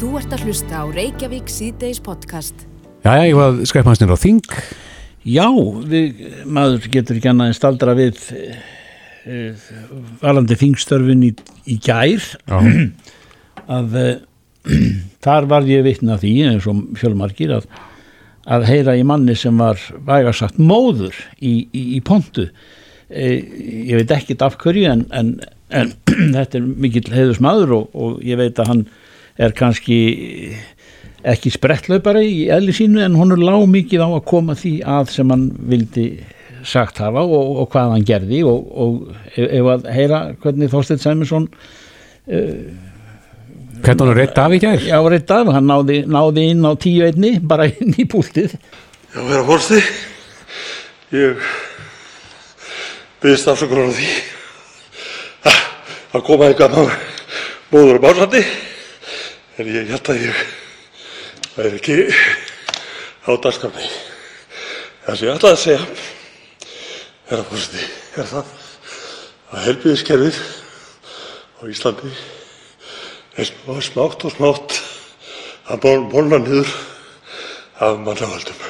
Þú ert að hlusta á Reykjavík síðdeis podcast. Já, já, ég var skreipmaðsnir á Þing. Já, við, maður getur ekki annað en staldra við e, valandi þingstörfin í, í gær að e, þar var ég vitna því eins og fjölmarkir að, að heyra í manni sem var vægarsagt móður í, í, í pontu e, ég veit ekkit af hverju en, en, en þetta er mikill heiðus maður og, og ég veit að hann er kannski ekki sprettlaupari í eðli sínu en hún er lág mikið á að koma því að sem hann vildi sagt hafa og, og hvað hann gerði. Og, og ef, ef að heyra hvernig Þorstein Sæminsson Hvernig hann reitt af í gær? já reitt af, hann náði, náði inn á tíu einni bara inn í púltið. Já, vera fórsti, ég byggðist afsökunar á því að- koma eitthvað móður og básandi, en ég held að ég væri ekki á dagskrafni. Það sem ég ætlaði að segja, herra fórsti, er það að helbiðiskerfið á Íslandi er smá- smátt og smátt að bólna niður af mannavöldum.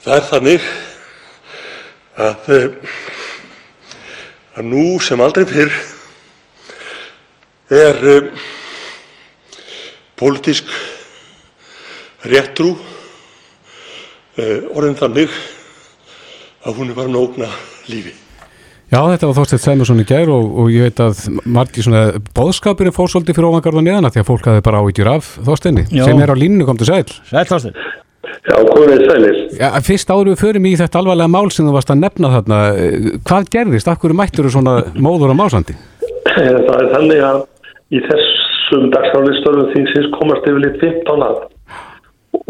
Það er þannig að, eh, að nú sem aldrei fyrr er um, pólitísk réttrú uh, orðin þannig að hún er bara nógna lífi. Já, þetta var Þorstein Sæmursson í gær og, og ég veit að margir svona bóðskapir er fórsóldi fyrir ofangarða neðana því að fólk hafi bara áhyggjur af Þorsteinni sem er á línu kom til sæl. Sæl Þorstein Já, komið sælir. Já, fyrst áður við förum í þetta alvarlega mál sem þú varst að nefna þarna, eh, hvað gerðist? Akkur mættur þú svona móður á másandi? Það er þannig að í þessum dagsnálistörum þingsins komast yfir lit 15 að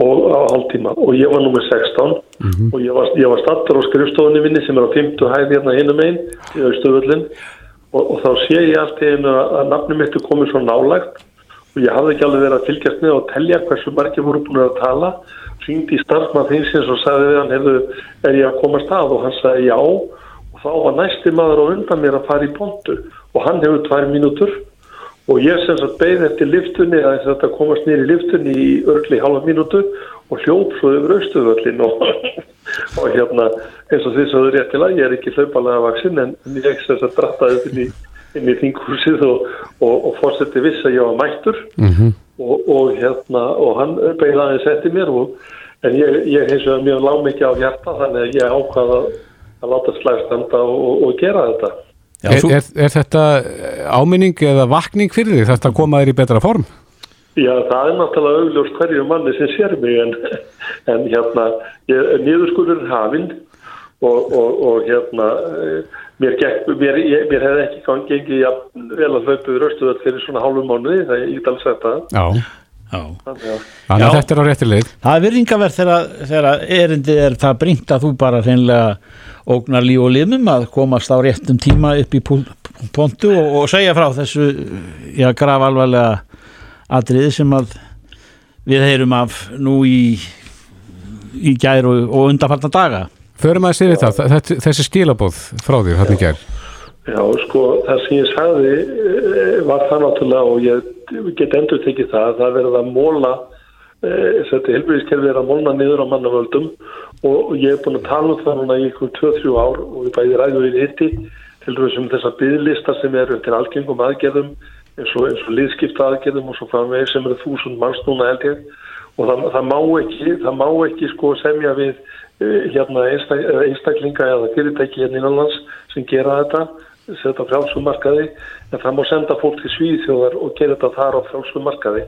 og á hálftíma. Og ég var nummer 16 og ég var, ég var stattur á skrifstofunni minni sem er á 50 hæði hérna hinum einn í austöfullin og, og þá sé ég allt í einu að, að nafnum mitt er komið svo nálægt. Og ég hafði ekki alveg verið að fylgjast með og telja hversu margir voru búin að tala. Hringdi í starfmann þingsins og sagði við hann hefðu, er ég að koma stað? Og hann sagði já. Og þá var næsti maður á undan mér að fara í pontu. Og hann hefur tvær mínútur og ég sem sagt beigð eftir liftunni að þetta komast nýri liftunni í örgli halva mínútu og hljóp svo yfir austöðvöllin og, og hérna eins og því sem þau réttilega, ég er ekki hlaupalega vaksinn en ég sem sagt drattaði inn í, inn í þinghúsið og, og, og fórseti viss að ég var mættur. Mm og, og hérna og hann beigð aðeins eftir mér og, en ég, ég hins vegar mjög lág mikið á hjarta þannig að ég ákvaða að láta slægstanda og, og, og gera þetta Já, Er, svo, er, er þetta áminning eða vakning fyrir því? Þetta koma þér í betra form? Já, það er náttúrulega augljóst hverju manni sem sér mig en, en hérna, nýðurskurður er hafinn og, og, og hérna, eh, mér, gekk, mér, ég, mér hefði ekki gang gengið jafn vel að hlaupa við röstuðall fyrir svona hálfum mánuði, það já. Þannig að, Þannig að þetta er á rétti leið. Það er virðingaverð þegar, þegar erindið er það bringt að þú bara hreinlega ógnar líf og liðmum að komast á réttum tíma upp í pontu og, og segja frá þessu já, graf alvarlega atriði sem að við heyrum af nú í, í gær og, og undanfarnar daga. Förum að sér þetta, þetta, þessi skilabóð frá þér, hann í gær. Já, sko, það sem ég sagði eh, var það náttúrulega og ég get endur tekið það, það verið að móla eh, þetta helbriðiskerfi er að mólna niður á mannavöldum og, ég er búin að tala um það núna í ykkur 2-3 ár og ég bæði ræðu í hitti til þess um þessar byggðlista sem eru til algengum aðgerðum eins og, og liðskipta aðgerðum og svo framvegir sem eru þúsund manns núna held ég. Og það, það má ekki það má ekki sko semja við eh, hérna einstaklinga eða fyrirtæki hérna innanlands sem gera þetta setja frjálsumarkaði en það má senda fólk til Svíðþjóðar og gera þetta þar á frjálsumarkaði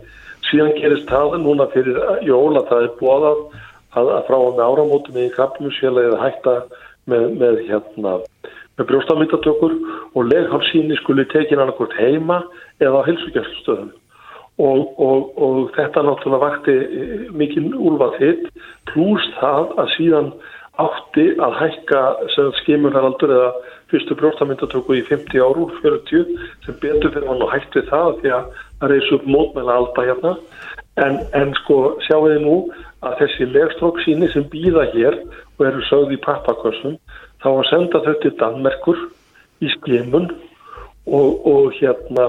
síðan gerist það núna fyrir jól að það er bóðað að, að frá með áramótum í krabmusfélagið að hætta með, með hérna með brjóstamyndatökur og leghálsýni skuli tekin annarkvort heima eða á helsugjastustöðum og, og, og þetta náttúrulega vakti eh, mikið úlvað þitt pluss það að síðan átti að hækka skimurharaldur eða fyrstu brjóstamyndatöku í 50 áru, 40 sem betur fyrir hann og hægt við það því að það reysi upp mótmæla alltaf hérna. En, en sko sjáu þið nú að þessi legstróksýni sem býða hér og eru sögð í pappakössum þá að senda þau til Danmerkur í skimun og, og hérna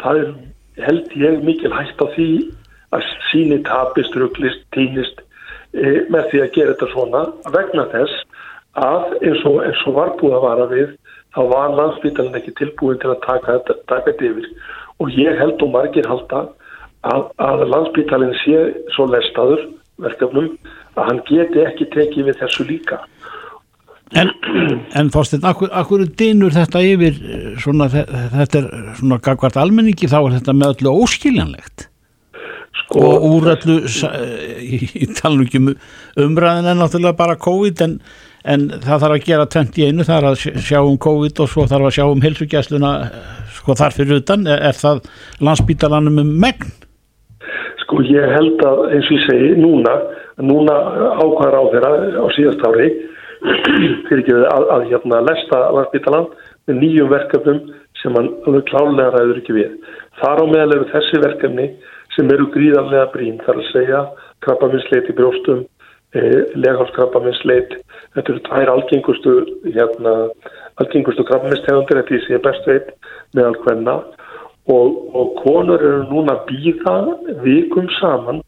það er held ég mikil hægt á því að síni tapist, rugglist, týnist e, með því að gera þetta svona vegna þess að eins og, eins og var búið að vara við þá var landsbytalan ekki tilbúin til að taka þetta, yfir. Og ég held og margir halda að, að landsbytalin sé svo lestaður verkefnum að hann geti ekki tekið við þessu líka. En, en Þorstein, akkur, akkur dinur þetta yfir eh, svona, þe- þetta er svona gagvart almenningi þá er þetta með öllu óskiljanlegt? Sko, og úr öllu í, í ekki um umræðin er náttúrulega bara COVID en, en það þarf að gera tvent í einu, það er að sj- sjá um COVID og svo þarf að sjá um heilsugjæsluna sko þar fyrir utan, er, það landsbítalanum um megn? sko ég held að eins og ég segi núna, núna ákvæðar á þeirra á síðast ári fyrir ekki að, að hérna lesta landsbytalan með nýjum verkefnum sem hann alveg klálega ræður ekki við. Þar á meðal eru þessi verkefni sem eru gríðarlega brín, þar að segja krabbaminnsleit í brjóstum, leghálskrabbaminnsleit, þetta eru tvær algengustu, hérna, algengustu krabbaminnstegundir, þetta sé best veit meðal hvenna og, og konur eru núna að býða vikum saman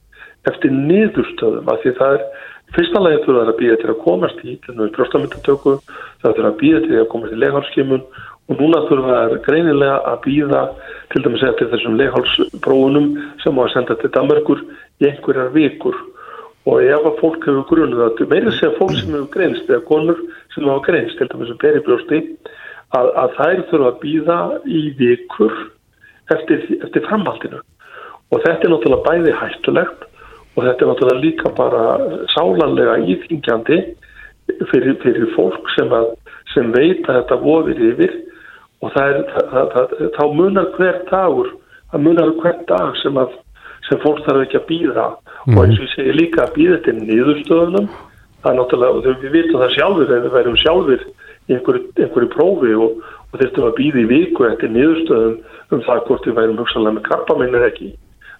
eftir niðurstöðum af því það er fyrsta lagi þurfa að býða til að komast í brjóstamyndatöku það þurfa að býða til að komast í leghálskimun og núna þurfa þær greinilega að býða til dæmis eftir þessum leghálsprófunum sem á að senda til Danmarkur í einhverjar vikur og ef að fólk hefur grunuð að meira segja fólk sem hefur greinst eða konur sem hefur greinst til dæmis sem beri brjósti að, að þær þurfa að býða í vikur eftir, eftir framhaldinu. Og þetta er náttúrulega bæði hættulegt og þetta er náttúrulega líka bara sálanlega íþingjandi fyrir, fyrir fólk sem, að, sem veit að þetta vofir yfir. Og það er, það, það, þá munar hver dagur, það munar hver dag sem, að, sem fólk þarf ekki að býða og eins og ég segi líka að býða þetta niðurstöðunum. Það er náttúrulega, og við vitum það sjálfur ef við værum sjálfur í einhverju, einhverju prófi og, og þurftum að býða í viku eftir niðurstöðum um það hvort við værum hugsanlega með krabbaminnir ekki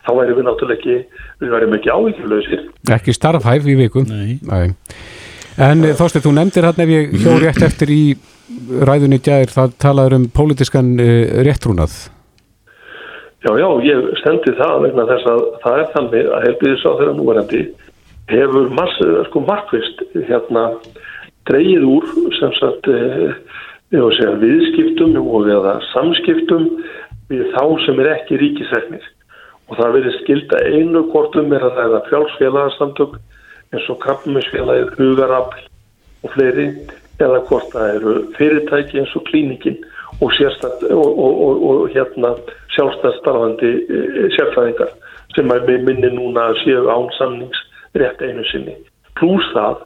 þá værum við náttúrulega ekki við værum ekki áhyggjulausir. Ekki starfhæf í vikum Nei. En eh, Þorsteinn, þú nefndir hann ef ég hjó rétt eftir í ræðunni gær, það talaður um pólitískan uh, réttrúnað Já, já, ég stendi það vegna þess að það er þannig að helbiðis á þeirra núverandi hefur sko, markvist hérna dreigið úr sem sagt eh, segja, viðskiptum og eða samskiptum við þá sem er ekki ríkisreiknir og það verið skilda einu kortum er að það er að frjálsfélagasamtök eins og krabbaminsfélagið hugarafl og fleiri eða hvort það eru fyrirtæki eins og sérstætt, og, og, og, og hérna sjálfstæð starfandi e, sérfæðingar sem að við minni núna að séu án samnings rétt einu sinni. Plús það,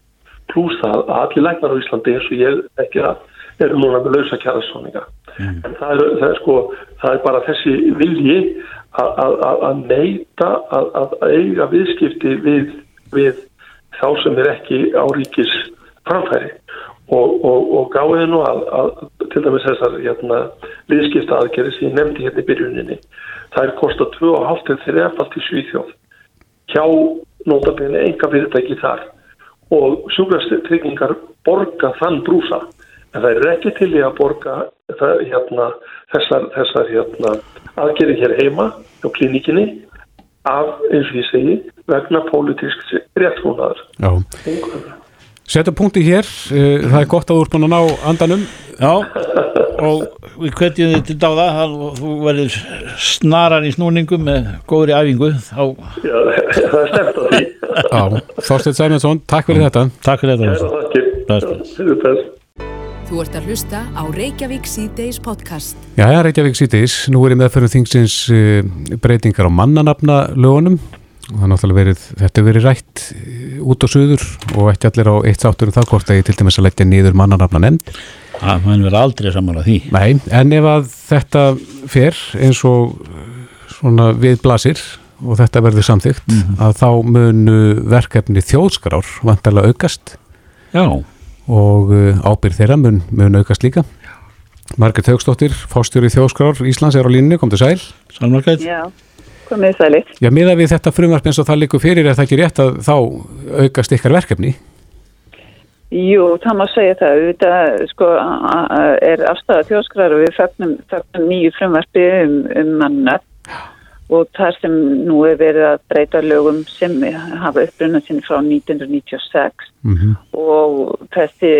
plús það að allir læknar á Íslandi eins og ég ekki að eru núna með lausa kjæðarsóninga. Mm. En það er, það, er sko, það er bara þessi vilji að neyta að eiga viðskipti við, við þá sem er ekki á ríkis framfæri og, og, og gáði nú að, að til dæmis þessar hérna, viðskipta aðgerði sem ég nefndi hérna í byrjuninni það er kosta 2,5 til 3,5 í Svíþjóð hjá nótabinni enga fyrirtæki þar. Og sjúkrastryggingar borga þann brúsa. En það er ekki til í að borga það, hérna, þessar, þessar hérna, aðgerði hér heima á klínikinni af eins og ég segi vegna pólitísk réttfónaður Já Setta punkti hér, uh, það er gott að þú ert búin að ná andanum. Já, og við kvetjum þið til dáða þú verður snarar í snúningum með góðri æfingu þá... Já, það er stemt á því. Já, Þorstein Sæmensson, takk fyrir þetta. Takk fyrir þetta Þakkir. Þú ert að hlusta á Reykjavík C-Days podcast. Já, já, Reykjavík síðdeis, nú er ég meðferðum þingsins uh, breytingar á mannanafna lögunum og það er náttúrulega verið, þetta er verið rætt út á suður og ekki allir á eitt sáttur um það hvort að ég til dæmis að leggja niður mannanafna nefnd. Það mann verður aldrei saman að því. Nei, en ef að þetta fer eins og svona við blasir og þetta verður samþygt mm -hmm. að þá munu verkefni þjóðskrár vantarlega aukast Já. og ábyrð þeirra mun, mun aukast líka. Margrit Haugstóttir, fórstjóri þjóðskrár Íslands er á línni, kom til sæl. Sælmarkætt. Já komið sælir. Já, miða við þetta frumvarp eins og það likur fyrir, er það ekki rétt að þá aukast ykkar verkefni? Jú, það má segja það. Þetta sko, er afstæða þjóskrar og við fögnum nýju frumvarpi um, um manna og þar sem nú er verið að breyta lögum sem hafa upprunna sinni frá 1996 Mm og þessi,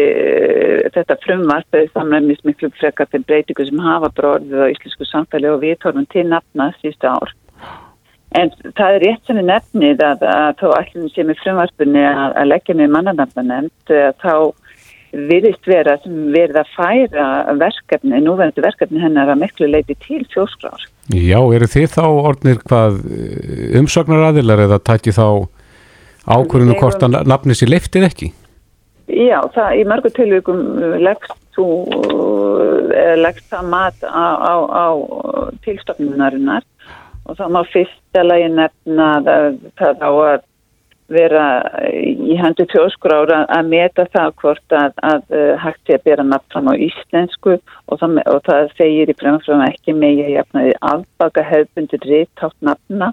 þetta frumvart er samræmis miklu frekar til breytingu sem hafa bróðið á íslensku samfæli og viðtorfum til nafna síðustu ár. En það er rétt sem við nefnið að, að þá ætlum sem í frumvarpunni að, að leggja með mannanafna nefnd þá virðist vera sem verið að færa verkefni, núverandi verkefni hennar að miklu leiti til fjóskrár. Já, eru þið þá orðnir hvað umsögnar aðilar eða takki þá ákvörðinu Við hvort að nafni sér leiftið ekki? Já, það, í mörgu tilvíkum leggst þú, leggst það mat á, á, á tilstofnunarinnar og þá má fyrsta lagi nefna að það á að vera í hendur tjóskrára að meta það hvort að, að uh, hægt sé að bera nafn fram á íslensku. Og það, og það segir í fremfram ekki megi að jafnaði afbaka hefðbundir réttátt nafna.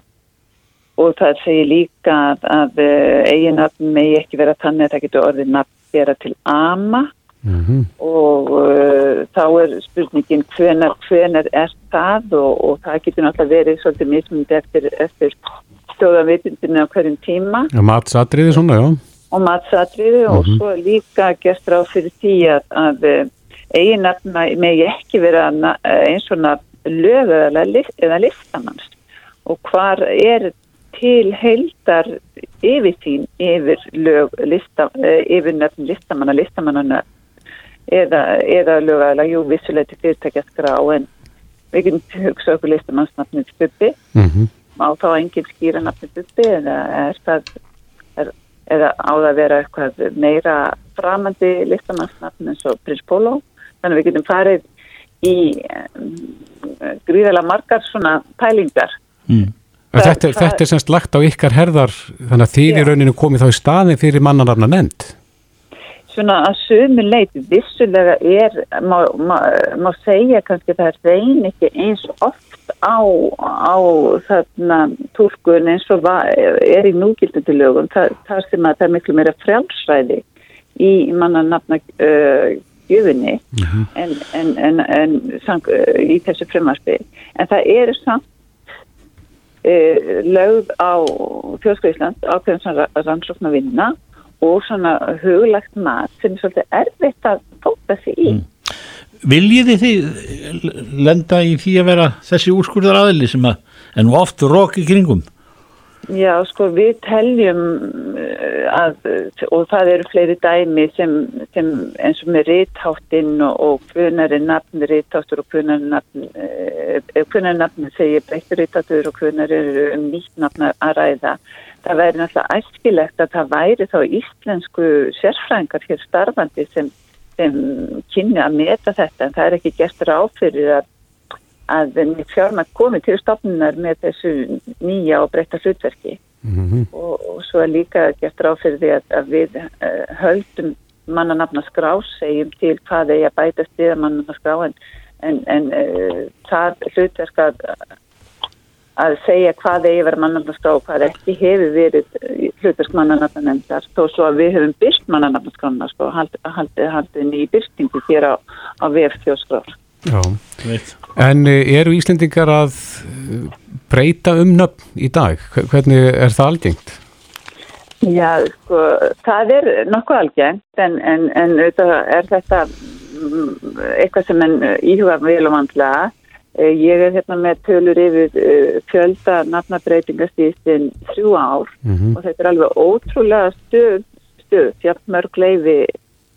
Og það segir líka að, að uh, eigin nafn megi ekki vera þannig að það getur orðið nafn bera til ama Mm og uh, þá er spurningin hvenar, hvenar er það? Og, og það getur náttúrulega verið svolítið mismundi eftir, eftir stóðanvitundinu á hverjum tíma. Matsatriði svona, já. og matsatriði og svo er líka gert ráð fyrir því að, að eiginnafna megi ekki vera na- eins og nafn lög eða, list, eða listamanns og hvar er til heildar yfir þín yfir lög lista, eh, yfir nöfn listamanna listamannana eða, eða lögaðala, jú, vissuleiti fyrirtækja skrá en við getum hugsa okkur listamannsnafnið Bubbi. Mm má þá enginn skýra nafnið Bubbi eða er það er, eða á það að vera eitthvað meira framandi listamannsnafn eins og Prins Pólo þannig við getum farið í um, gríðala margar svona pælingar. Mm. Það- Þetta, það- þetta er semst lagt á ykkar herðar þannig að þið í rauninu komið þá í staðin fyrir mannanafna nefnd. Svona að sömu leiti vissulega er, má, má, má segja kannski að það reyn ekki eins oft á, á þarna túlkun eins og er í núgildandi lögum það, það sem að það er miklu meira frjálsræði í manna nafna uh, gjöfinni en, en, en, en sang, uh, í þessu frumarfi en það eru samt uh, lögð á Þjóðskóðisland ákveðum svona rannsókn að vinna og svona huglægt mat sem er svolítið erfitt að fóta sig í. Viljiði þið lenda í því að vera þessi úrskurðar aðili sem að, en oft rók í kringum? Já, sko, við teljum uh, að, og það eru fleiri dæmi sem, sem eins og með rítháttinn og, hvunari nafn rítáttur og hvunari nafn, uh, hvunari nafn segir breyttur rítáttur og hvunari eru um nýtt nafn að ræða. Það væri náttúrulega æskilegt að það væri þá íslensku sérfræðingar hér starfandi sem, sem kynni að meta þetta en það er ekki gert ráð fyrir að að fjármætt komi til stofnunar með þessu nýja og breytta hlutverki. Mm og, og svo er líka gert ráð fyrir því að, að við uh, höldum mannanafna skrá, segjum til hvað eigi að bæta stiða mannanafna skrá en, en, en uh, það hlutverk að, að segja hvað eigi að vera mannanafna skrá og hvað ekki hefur verið eh, hlutverk mannanafna nefndar þó svo að við höfum byrst mannanafna skrána sko, haldið haldi, haldi ný byrstingu hér á, á VF þjóðskráð. Já. Veit. En eh, eru Íslendingar að eh, breyta um nöfn í dag? Hve- Hvernig er það algengt? Já, sko, það er nokkuð algengt en, en, en auðvitað er þetta mm, eitthvað sem enn íhuga vel og vandlega. Eh, Ég er hérna með tölur yfir eh, fjölda nafnabreitingastíðin þrjú ár Mm og þetta er alveg ótrúlega stöð, stöð, jafn mörg leifi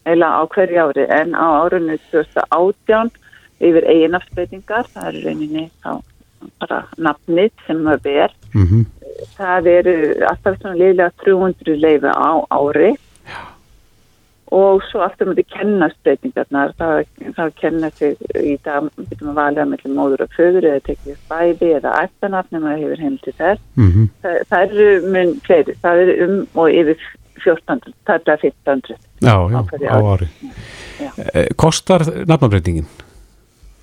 eila á hverju ári. En á árunni 2018 yfir eiginafsbreytingar, það er rauninni þá bara nafnið sem maður ber. -hmm. það eru alltaf svona liðlega 300 leifi á ári og svo aftur með því kennastbreytingarnar það, það kenna sig í dag valið að mellum móður og föður eða tekið bæði eða ættanafn nema það hefur heim til þess Mm það, það eru mun fleiri, það eru um og yfir 1400, það er bara 1500 Já, já, Á ári. Já. Eh, Kostar nafnabreitingin?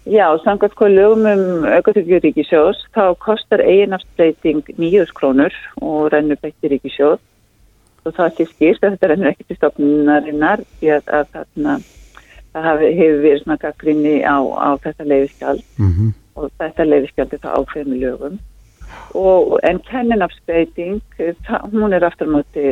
Já, samkvæmt hvað lögum um aukatökju ríkisjós, þá kostar eiginafsbreyting 9 krónur og rennur beitt í ríkisjós og það sé skýrt að þetta rennur ekki til stofnunarinnar því að, að þarna, það hafi, hefur verið svona gaggrinni á, á þetta leifiskjald Mm og þetta leifiskjald er það ákveð með lögum og, en kenninafsbreyting, hún er aftur á móti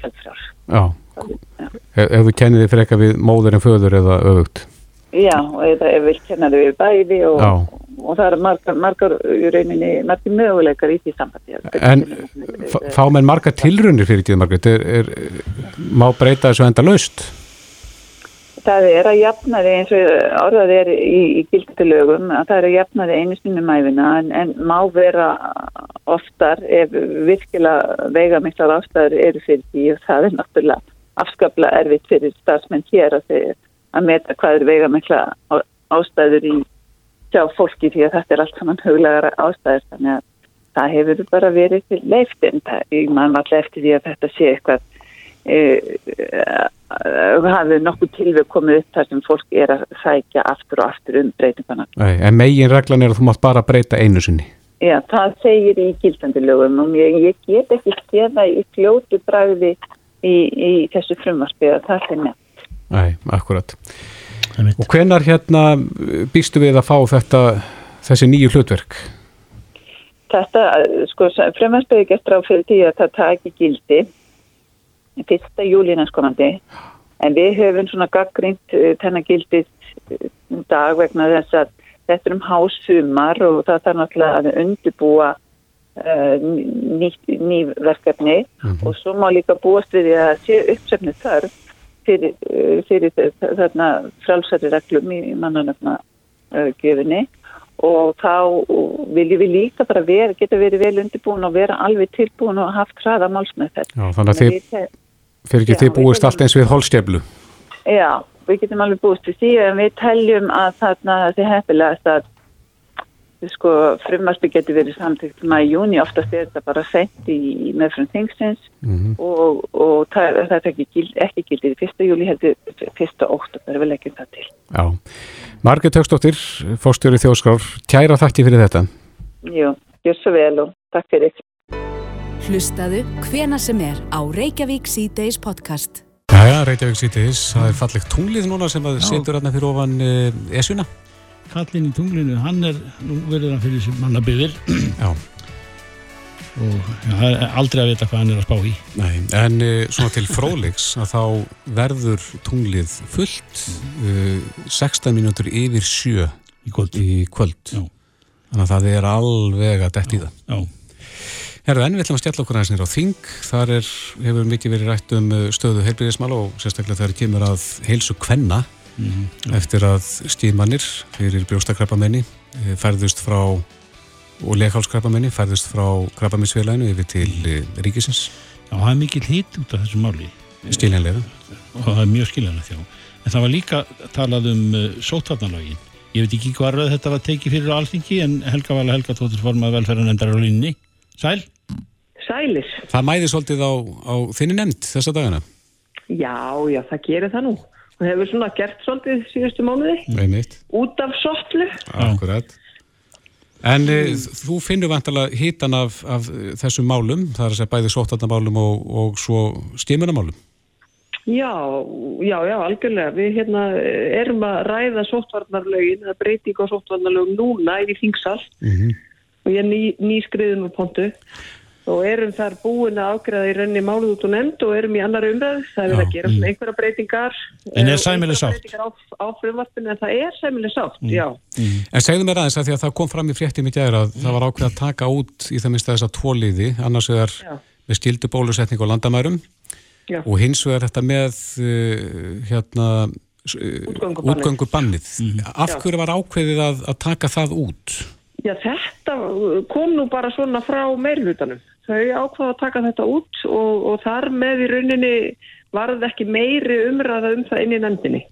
kjaldfrár. Já, Já. ef, ef þú kennir þið freka við móður en föður eða öfugt. Já, og eða ef við kennar við bæði og, Já. og það eru margar, margar í rauninni, margar möguleikar í því sambandi. En fá menn marga tilrunir fyrir tíð, Margrét, er, er, má breyta þessu enda laust? Það er að jafna því eins og orðað er í, í gildilögum að það er að jafna því einu sinni mæfina en, en má vera oftar ef virkilega veigamiklar ástæður eru fyrir því og það er náttúrulega afskaplega erfitt fyrir starfsmenn hér að, þeir, að meta hvað eru veigamikla ástæður í sjá fólki því að þetta er allt saman huglegar ástæður þannig að það hefur bara verið til leift en það, ég man alltaf eftir því að þetta sé eitthvað uh, hafið nokkuð tilveg komið upp þar sem fólk er að sækja aftur og aftur um breytingana. Nei, en megin reglan er að þú mátt bara breyta einu sinni. Já, það segir í gildandi lögum og ég, ég get ekki skeða í fljótu bragði í, í þessu frumvarpi að það er nefnt. Nei, akkurat. Og hvenar hérna býstu við að fá þetta, þessi nýju hlutverk? Þetta, sko, er gert ráð fyrir því að það taki gildi fyrsta júli næstkomandi. En við höfum svona gaggrínt uh, þennan gildið uh, dag vegna þess að þetta er um hásumar og það þarf náttúrulega að undirbúa uh, nýtt, ný verkefni. Og svo má líka búast við því að sé uppsefni þörf fyrir, uh, fyrir þarna frálsæri reglum í mannanöfna gefinni og þá viljum við líka bara vera, geta verið vel undirbúin og vera alveg tilbúin og haft hraða málsmeðferð. Já, þannig að þið, fyrir ekki Já, þið búist allt eins við holstjeflu. Já, við getum alveg búist við því en við teljum að þarna það sé heppilegast að sko, frumarpi getur verið samtíkt maður í júni, oftast er þetta bara sent í, meðfram þingsins Mhm. og, og það, það er ekki, gild, ekki gildið í fyrsta júli heldur fyrsta óttabur, við leggjum það til. Já. Margrét Högstóttir, fórstjóri þjóðskrár, kæra þakki fyrir þetta. Jú, gjör svo vel og takk fyrir. Hlustaðu hvena sem er á Reykjavík C-Days podcast. Jæja, Reykjavík sýtis, það er fallegt tunglið núna sem að Já. setur hérna fyrir ofan uh, esjuna. Kallinn í tunglinu, hann er, nú verður hann fyrir sem mannabyðir Já. og það er aldrei að vita hvað hann er að spá í. Nei, en uh, svona til fróðleiks að þá verður tunglið fullt uh, 16 mínútur yfir sjö Í kvöld. í kvöld. Þannig að það er alveg að detti það. Já, Herðu, en við ætlum að stjalla okkur aðeins nýra á Þing. Þar er, hefur mikið verið rætt um uh, stöðu heilbyrðismál og sérstaklega þegar kemur að heilsu kvenna eftir að stíðmannir fyrir brjóstakrappamenni eh, færðust frá og leghálskrappamenni færðust frá krappaminsfélaginu yfir til eh, ríkisins, já, það er mikill hitt út af þessu máli skiljanlega. og það er mjög skiljanlega þjá. En það var líka talað um uh, sótvarnalögin. Ég veit ekki hvað röð þetta var tekið fyrir á alþingi en Helga Vala Helga tóttur formað velferðan endar á línni. Sæl? Sælir. Það mæði svolítið á, á þinni nefnd þessa dagana. Já, já, það gerir það nú. Og hefur svona gert svolítið síðustu mánuði Einmitt. út af sotlu. Akkurat. En mm. þú finnur vantalega hitan af, af eh, þessum málum, það er að segja bæði sóttarnamálum og, og svo stímunamálum. Já, já, já, algjörlega. Við hérna erum að ræða sóttvarnarlögin, það er breyting á sóttvarnarlögum núna í þingsal Mm -hmm. og ég er ný, nýskriðin með pontu og erum þar búin að ágreða í rauninni málið út og nefnd og erum í annar umræð. Það er Já, að gera svona einhverja breytingar. En er eh, einhverjar sátt? Á, á frumvarpinu en það er sæmileg sátt, já. En segðu mér aðeins að því að það kom fram í fréttum í gæra að það var ákveð að taka út í það minnst að tvo liði, annars vegar Já. með skildu bólusetning og landamærum Já. og hins vegar þetta með uh, hérna uh, Útgöngubannið. útgöngubannið. Af hverju var ákveðið að, að taka það út? Já, þetta kom nú bara svona frá meirhlutanum. Þau ákvaða að taka þetta út og, og þar með í rauninni varð ekki meiri umræða um það inn í nefndinni.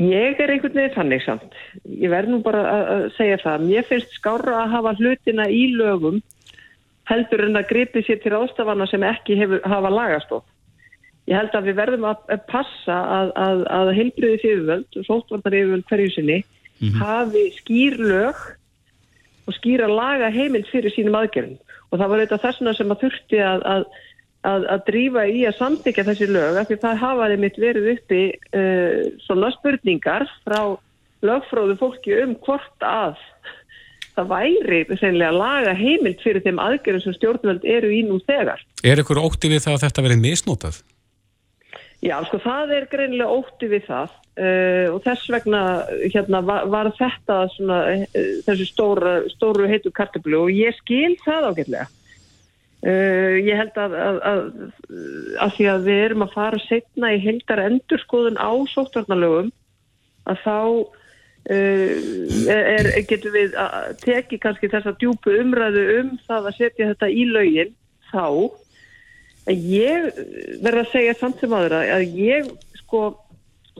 Ég er einhvern veginn þannig samt. Ég verð nú bara að, segja það. Mér finnst skára að hafa hlutina í lögum heldur en að gripi sér til ástafana sem ekki hefur, hafa lagastof. Ég held að við verðum að, passa að, að, að heilbriðis yfirvöld og sóttvarnar yfirvöld hverju sinni hafi skýr lög og skýra laga heimild fyrir sínum aðgerðum. Og það var auðvitað þessuna sem að þurfti að, að, að, að drífa í að samþykja þessi lög, af því það hafaði mitt verið uppi uh, svona spurningar frá lögfróðu fólki um hvort að það væri sennilega laga heimild fyrir þeim aðgerðum sem stjórnvöld eru í nú þegar. Er ykkur ótti við það að þetta verið misnótað? Já, sko það er greinilega ótti við það uh, og þess vegna hérna, var, var þetta svona, uh, þessu stóra, stóru heitu kartablu og ég skil það ágætlega. Uh, ég held að, að, að, að því að við erum að fara setna í heldar endurskoðun á sóttvarnalögum að þá er, getur við að teki kannski þessa djúpu umræðu um það að setja þetta í lögin þá ég verða að segja samt sem aðra að ég sko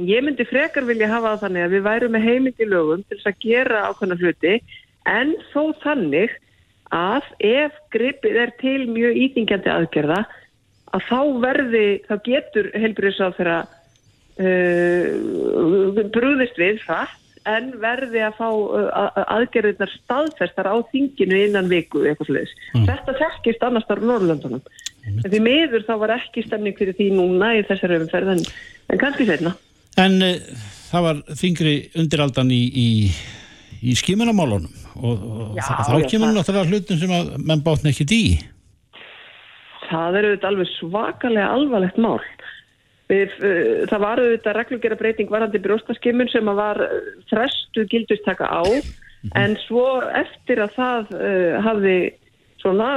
ég myndi frekar vilja hafa það þannig að við værum með heimild í lögum til þess að gera ákvæmna hluti en þó þannig að ef gripið er til mjög ítingjandi aðgerða að þá verði, þá getur helbriðsáð þeirra uh, brúðist við það en verði að fá uh, aðgerðirnar staðfestar á þinginu innan viku eitthvað sluðis. Mm. Þetta þekkist annars þar á Norrlöndunum. En því miður þá var ekki stemning fyrir því núna í þessari umferð en, en kannski setna. En uh, það var þingri undiraldan í, í, í skimunamálunum og, og já, þá kemur náttúrulega hlutum sem að menn bátna ekkert í. Það eru þetta alveg svakalega alvarlegt mál. Við, uh, það var auðvitað reglugera breyting varandi bróstaskimun sem að var frestu gildustaka á -hmm. en svo eftir að það uh, hafði svona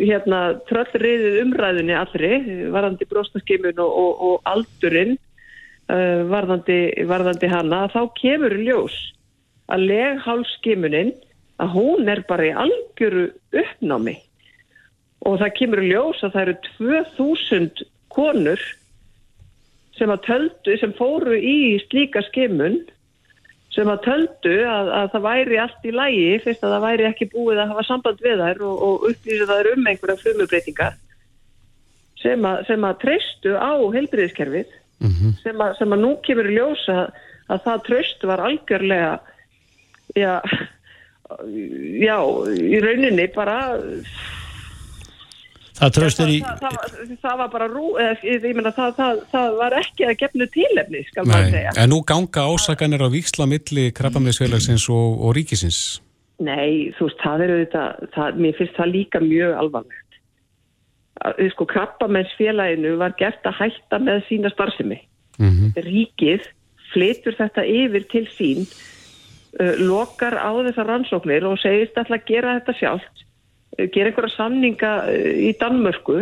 hérna tröllriðið umræðinni allri varandi bróstaskimun og, og, og aldurinn uh, varðandi, varðandi hana þá kemur ljós að leghálskimunin að hún er bara í algjöru uppnámi. Og það kemur ljós að það eru 2000 konur sem að töldu, sem fóru í slíka skimun sem að töldu að, að það væri allt í lægi fyrst að það væri ekki búið að hafa samband við þær og, og upplýsa þær um einhverja frumubreitingar sem sem að treystu á heilbriðiskerfið mm -hmm. sem, sem að nú kemur í ljósa að það treystu var algjörlega já, já í rauninni bara Það tröstur í... Það, það, það, það var bara rú, ég meina það var ekki að gefnu tílefni, skal maður segja. En nú ganga ásakanir á viksla milli krabbamiðsfélagsins og, og ríkisins? Nei, þú veist, það er auðvitað, mér finnst það líka mjög alvarlegt. Sko, krabbamiðsfélaginu var gert að hætta með sína starfsemi. Mm -hmm. Ríkið flytur þetta yfir til sín, uh, lokar á þessar rannsóknir og segist alltaf að gera þetta sjálft gera einhverja samninga eh, í Danmörku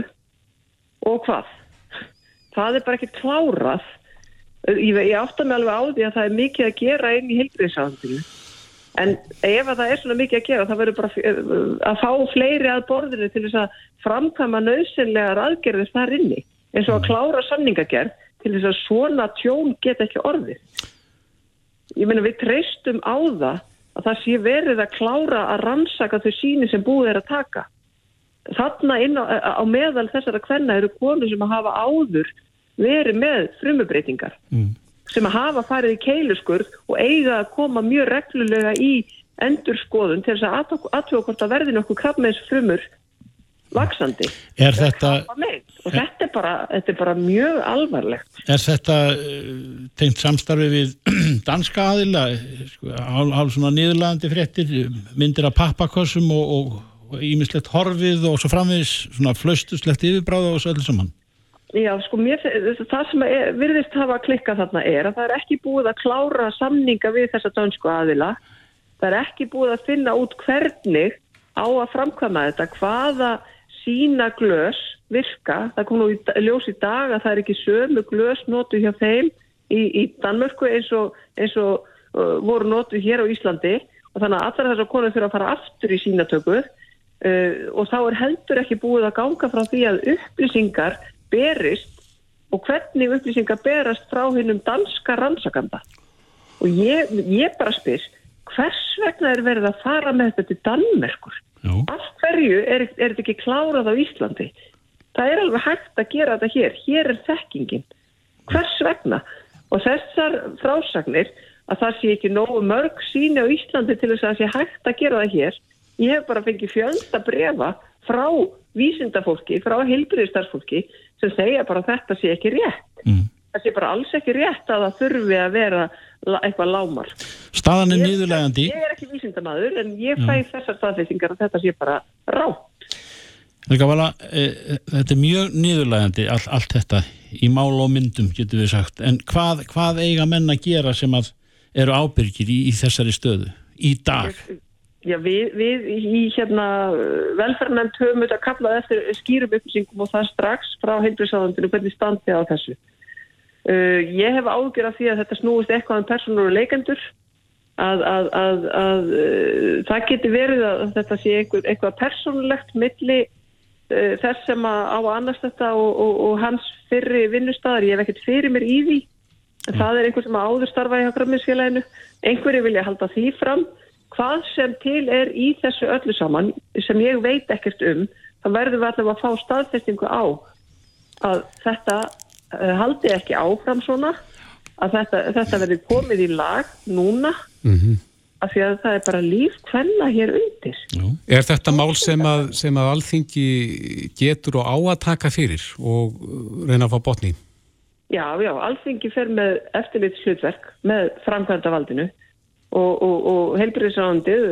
og hvað? Það er bara ekki klárað. Ég, ég átta mig alveg á því að það er mikið að gera inn í heilbriðsafandinu. En ef það er svona mikið að gera, það verður bara eh, að fá fleiri að borðinu til þess að framkama nöðsynlegar aðgerðist þar inni. En svo að klára samningagerð til þess að svona tjón geta ekki orðið. Ég meina við treystum á það að það sé verið að klára að rannsaka þau síni sem búið er að taka. Þarna á, á meðal þessara hvenna eru konur sem að hafa áður verið með frumubreitingar mm. sem að hafa farið í keiluskurð og eiga að koma mjög reglulega í endurskoðun til þess að aðtjóða hvort að verði nokkuð krabbmeins frumur vaksandi. Er þetta... Og þetta er, bara, þetta er bara mjög alvarlegt. Er þetta uh, tengt samstarfi við danska aðila, sko, hálf svona niðurlagandi fréttir, myndir af pappakossum og ímislegt horfið og svo framvegis svona flaustuslegt yfirbráða og svo öllu saman? Já, sko, mér, það sem er, virðist hafa klikkað þarna er að það er ekki búið að klára samninga við þessa dansku aðila. Það er ekki búið að finna út hvernig á að framkvæma þetta, hvaða sína glös virka. Það kom nú í ljós í dag að það er ekki sömu glös notu hjá þeim í, í Danmörku eins og, eins og uh, voru notu hér á Íslandi og þannig að allar þessar konur fyrir að fara aftur í sínatöku uh, og þá er heldur ekki búið að ganga frá því að upplýsingar berist og hvernig upplýsingar berast frá hinnum danska rannsakanda. Og ég, ég bara spyr, hvers vegna er verið að fara með þetta til Danmerkur? Af hverju er, er þetta ekki klárað á Íslandi? Það er alveg hægt að gera þetta hér. Hér er þekkingin. Hvers vegna? Og þessar frásagnir að það sé ekki nógu mörg síni á Íslandi til þess að það sé hægt að gera það hér. Ég hef bara fengið fjölda brefa frá vísindafólki, frá heilbriðstarfsfólki sem segja bara þetta sé ekki rétt. Mm. Það sé bara alls ekki rétt að það þurfi að vera eitthvað lámar. Staðan er niðurlegandi. Ég er ekki vísindamaður en ég fæ þessar staðfestingar að þetta sé bara rá. Helga Vala, e, þetta er mjög niðurlegandi all, allt þetta í mál og myndum getur við sagt en hvað, hvað eiga menn að gera sem að eru ábyrgir í, í þessari stöðu í dag? Já, við, við í hérna velferðnæmt höfum þetta kallað eftir skýrum upplýsingum og það strax frá heilbriðsáðandinu hvernig standi á þessu. Uh, ég hef ágjör af því að þetta snúist eitthvað um personur og leikendur að, að, að, að uh, það getur verið að þetta sé eitthvað, eitthvað personlegt milli uh, þess sem að á annars þetta og, og, og hans fyrri vinnustæðar. Ég hef ekkert fyrir mér í því. En það er einhver sem áður starfa í hafgræmiðsfélaginu. Einhverju vilja halda því fram. Hvað sem til er í þessu öllu saman sem ég veit ekkert um, þá verðum við allavega að fá staðfestingu á að þetta haldi ekki áfram svona, að þetta, þetta verði komið í lag núna Mhm. af því að það er bara líf hvenna hér undir. Er þetta mál sem að, sem að alþingi getur og á að taka fyrir og uh, reyna að fá botni? Já, já, alþingi fer með eftirlit slutverk með framkvæmda valdinu og, og, og heilbriðisráðandið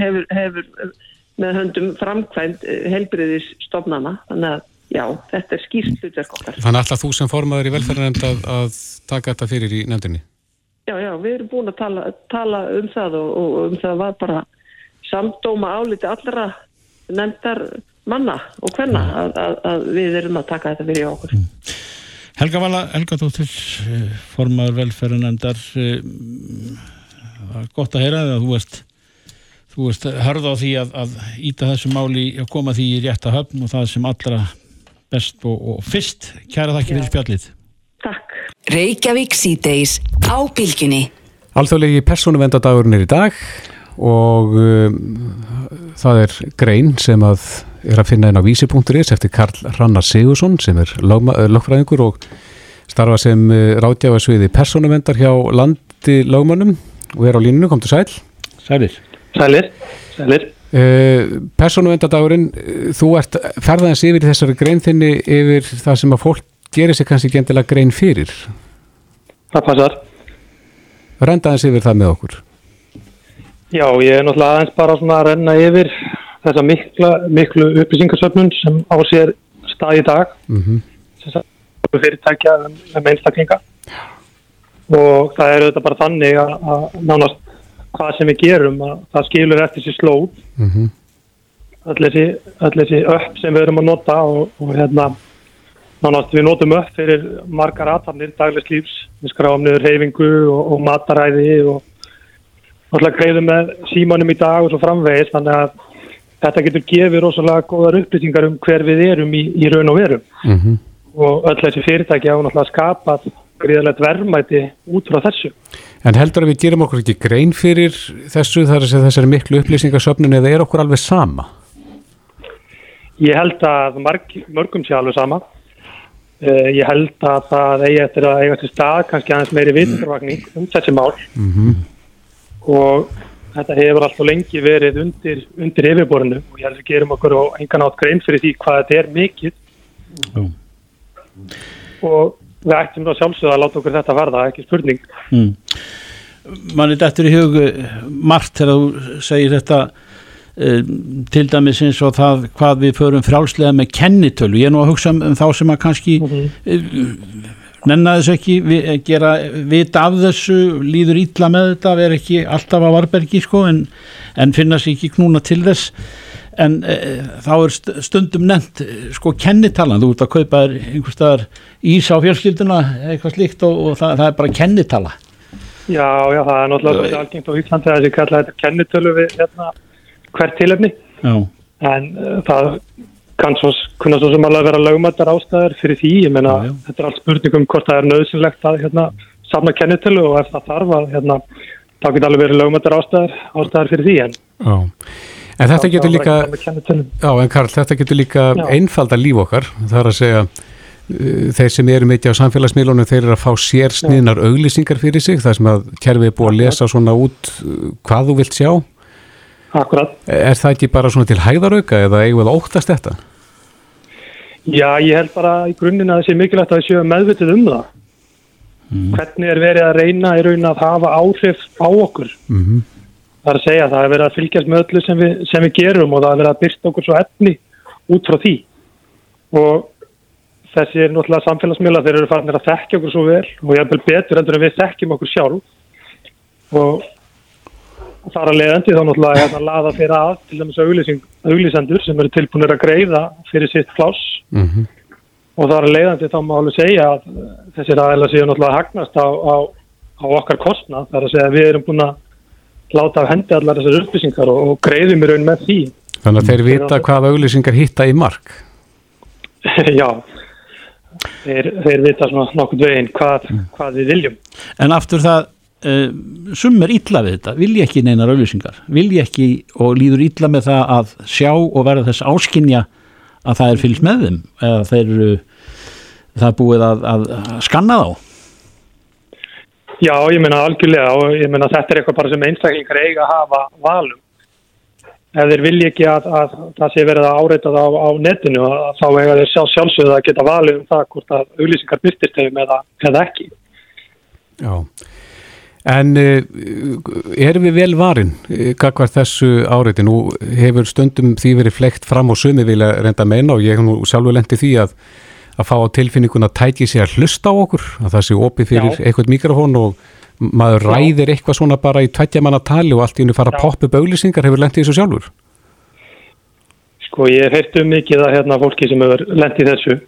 hefur, hefur með höndum framkvæmd heilbriðisstofnana þannig að já, þetta er skýrt slutverk okkar. Þannig alltaf þú sem formaður í velferðarnefnd að, að taka þetta fyrir í nefndinni? Já, já, við erum búin að tala, tala um það og, og um það var bara samdóma áliti allra nefndar manna og hvenna að, að, að við erum að taka þetta fyrir okkur. Helga Vala, Helga Dóttir, formaður velferðanendar, gott að heyra að þú veist, þú veist, hörða á því að, að íta þessu máli að koma því í rétta höfn og það sem allra best og, og fyrst. Kæra þakki fyrir spjallið. Takk. Reykjavík síðdeis á bylginni. Alþjóðlegi persónuvendadagurinn er í dag og um, það er grein sem að er að finna inn á vísi.is eftir Karl Rannar Sigursson sem er eh, lögfræðingur og starfa sem uh, ráðgjáfarsviði persónuvendar hjá landi lögmönnum og er á línunu, kom til sæl. Sælir. Sælir, sælir. Uh, persónuvendadagurinn, uh, þú ert ferðaðins yfir þessari grein þinni yfir það sem að fólk gerir sér kannski ekki endilega grein fyrir. Það passar. Rendaðins yfir það með okkur. Já, ég er náttúrulega aðeins bara svona að renna yfir þessa mikla, miklu upplýsingarsöfnun sem á sér stað í dag Mm sem sagt, fyrirtækja um, um einstaklinga og það er auðvitað bara þannig að nánast hvað sem við gerum að það skilur eftir sér slóð -hmm. öll þessi, upp sem við erum að nota og, og hérna nánast við notum upp fyrir margar aðtarnir daglegs lífs, við skráum niður reyfingu og, og mataræði og náttúrulega greiðum með símanum í dag og svo framvegis þannig að þetta getur gefið rosalega góðar upplýsingar um hver við erum í, í raun og verum Mm og öll þessi fyrirtæki hafa náttúrulega skapað gríðalegt verðmæti út frá þessu. En heldur að við gerum okkur ekki grein fyrir þessu þar að þessari miklu upplýsingasöfnun eða er okkur alveg sama? Ég held að marg, mörgum sé alveg sama. Uh, ég held að það eigi eftir að eiga til stað kannski aðeins meiri vitundarvagning um þessi mál Mm og þetta hefur alltaf lengi verið undir, undir yfirborinu og ég held að við gerum okkur og engan átt grein fyrir því hvað þetta er mikið Jú. og við ættum þá sjálfsögða að láta okkur þetta verða, ekki spurning. Mm. Man er dættur í hug eh, margt þegar þú segir þetta uh, til dæmis eins og það hvað við förum frálslega með kennitölu. Ég er nú að hugsa um, um þá sem að kannski uh, nenna þessu ekki, vi, eh, gera vita af þessu, líður ítla með þetta, vera ekki alltaf á varbergi sko en, en finna sér ekki knúna til þess en e, þá er st- stundum nefnt eh, sko kennitalan, þú ert að kaupa þér einhvers staðar ís á fjölskylduna eitthvað slíkt og, og það, það er bara kennitala. Já, já, það er náttúrulega algengt á Íslandi að þessi kalla þetta kennitölu við hérna, hvert tilefni. Já, en uh, það kann svo, kunna svo sem alveg vera lögmættar ástæður fyrir því, ég já. þetta er allt spurningum hvort það er nöðsynlegt að hérna, samna kennitölu og ef það þarf að hérna, þá getur alveg verið lögmættar ástæður, ástæður fyrir því en Já. En þetta getur líka, kennitölu. já en Karl, þetta getur líka Já. einfalda líf okkar. Það er að segja, uh, þeir sem eru mikið á samfélagsmiðlunum, þeir eru að fá sér sniðnar auglýsingar fyrir sig, það sem að kerfið er búið að lesa svona út uh, hvað þú vilt sjá. Akkurat. Er það ekki bara svona til hæðarauka eða eigum við að óttast þetta? Já, ég held bara í grunninn að það sé mikilvægt að við séum meðvitið um það hvernig er verið að reyna í raun að hafa áhrif á okkur Mhm. Það er að segja það er verið að fylgjast með öllu sem við, sem við gerum og það er verið að byrsta okkur svo efni út frá því. Og þessi er náttúrulega samfélagsmiðla þeir eru farinir að þekkja okkur svo vel og ég er betur endur en við þekkjum okkur sjálf. Og þar að leiðandi þá náttúrulega er hérna laða fyrir að til dæmis auglýsing- auglýsendur sem eru tilbúinir að greiða fyrir sitt pláss. Mhm. og þar að leiðandi þá má alveg segja að þessir aðeins séu náttúrulega að hagnast á, á, á okkar kostnað. Þar að segja að við erum búin að láta af hendi allar þessar upplýsingar og, og greiðum í raun með því. Þannig að þeir vita hvað auglýsingar hitta í mark. já. Þeir, þeir vita svona nokkuð veginn hvað, hvað við viljum. En aftur það, uh, sum er illa við þetta, vilja ekki neinar auðlýsingar, vilja ekki og líður illa með það að sjá og verða þess áskinja að það er fylgst með þeim eða þeir eru, það er búið að, að skanna þá. Já, ég meina algjörlega og ég meina þetta er eitthvað bara sem einstaklingar eiga að hafa valum. Ef þeir vilja ekki að, að það sé verið að áreita það á, á netinu að þá eiga þeir sjálf sjálfsögðu að geta valið um það hvort að auglýsingar byrtist þeim eða, eða ekki. Já. En uh, erum við vel varin kakvar þessu áreiti? Nú hefur stundum því verið flekt fram og sumi vilja reynda að meina og ég hef nú sjálfur lendi því að að fá á tilfinninguna að tæki sig að hlusta á okkur, að það sé opið fyrir Já. eitthvað mikrofón og maður Já. ræðir eitthvað svona bara í tveggja manna tali og allt í hennu fara að poppa upp auglýsingar hefur lendið þessu sjálfur. Sko ég hef heyrt um mikið að hérna, fólki sem hefur lent í þessu.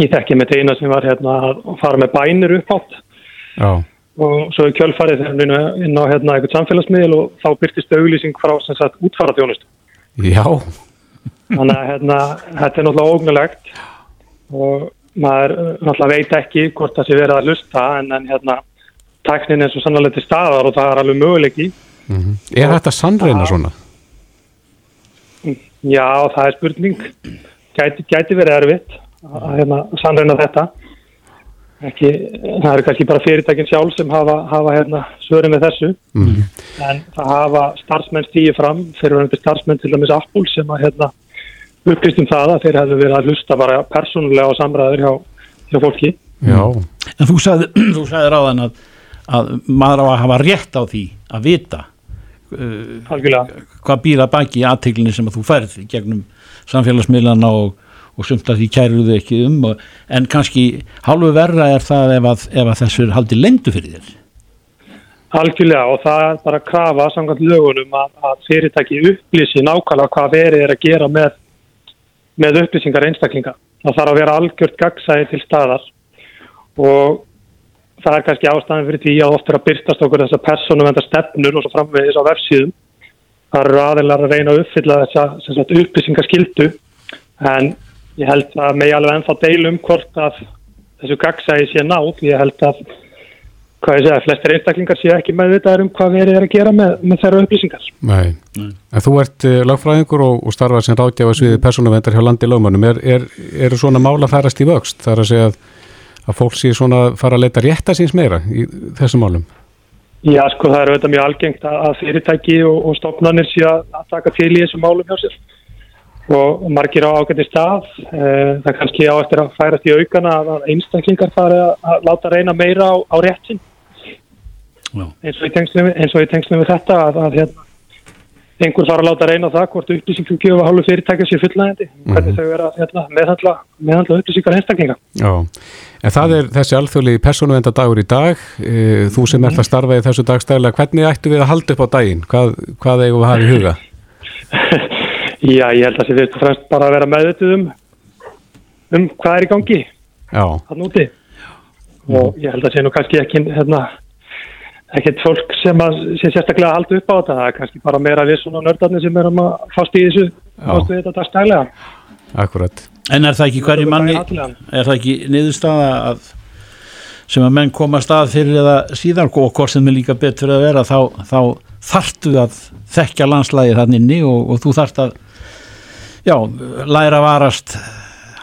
Ég þekki með eina sem var hérna, að fara með bænir upp átt Já. og svo í kjölfarið inn á hérna, eitthvað samfélagsmiðl og þá byrtist auglýsing frá sem sagt útfaraþjónust. Já. Þannig að hérna, þetta er náttúrulega ógnulegt og maður uh, náttúrulega veit ekki hvort það sé verið að lusta en, en hérna, tæknin er svo sannlega til staðar og það er alveg möguleiki. Mm Er þetta sannreina svona? Já, það er spurning. Gæti, gæti verið erfitt að hérna, sannreina þetta. Ekki, það eru kannski bara fyrirtækin sjálf sem hafa, hafa hérna, svörin með þessu. Mm. En það hafa starfsmenn stíði fram, fyrir starfsmenn til dæmis Apple sem að hérna, upplýst um það að þeir hefðu verið að hlusta bara persónulega á samræður hjá, hjá fólki. Já. En þú sagði, þú sagði ráðan að, að maður á að hafa rétt á því að vita uh, hvað býr að baki í aðteglunni sem að þú færð í gegnum samfélagsmiðlana og, og sumt að því kæruðu ekki um og, en kannski hálfu verra er það ef að, ef að þessu er haldið lendu fyrir þér Algjörlega og það er bara að krafa samkvæmt lögunum að, að fyrirtæki upplýsi nákvæmlega hvað verið er að gera með, með upplýsingar einstaklinga. Það þarf að vera algjört gagsæði til staðar og það er kannski ástæðan fyrir því að oft er að byrtast okkur þessar persónuvenda stefnur og svo framvegis á vefsíðum. Það eru aðeinar að reyna að uppfylla þessa upplýsingaskildu en ég held að megi alveg ennþá deilum hvort að þessu gagsæði sé nátt. Ég held að hvað ég segja, flestir einstaklingar séu ekki meðvitaðar um hvað verið er að gera með, með þeirra upplýsingar. Nei. En þú ert uh, lagfræðingur og, og starfað sem ráðgjafa sviði persónuvendar hjá landi lögmannum. Er, er, eru svona mála færast í vöxt? Það er að segja að, að fólk sé svona að fara að leita rétta síns meira í þessum málum? Já, sko, það er auðvitað mjög algengt að að fyrirtæki og, og stofnanir séu að, að taka til í þessum málum hjá sér og margir á ágætti stað. Eh, Það kannski á eftir að færast í aukana að að einstaklingar fari að, að láta reyna meira á, á rétt sinn Já. Eins og í tengslum við, þetta að, að hérna, einhver fara að láta reyna á það hvort upplýsingum gjöfa hálfu fyrirtækja sér fullnægandi, hvernig þau vera hérna, meðhandla, meðhandla upplýsingar einstaklinga. Já, en það er þessi alþjóðlegi persónuvenda dagur í dag, e, þú sem ert að starfa í þessu dagstæðilega, hvernig ættu við að halda upp á daginn? Hvað, hvað eigum við að hafa í huga? Já, ég held að það sé fyrst og fremst bara að vera meðvituð um, um hvað er í gangi Já, hann úti. Og ég held að sé nú kannski ekki hérna, ekkert fólk sem að sé sérstaklega að halda upp á þetta. Það er kannski bara meira við svona nördarnir sem erum að fást í þessu fást við þetta dagstælega. Akkurat. En er það ekki hverju manni, er það ekki niðurstaða að sem að menn koma að stað fyrir eða síðan og hvort sem er líka betur að vera þá, þá þartu að þekkja landslægi þannig inni og, og þú þart að já, læra varast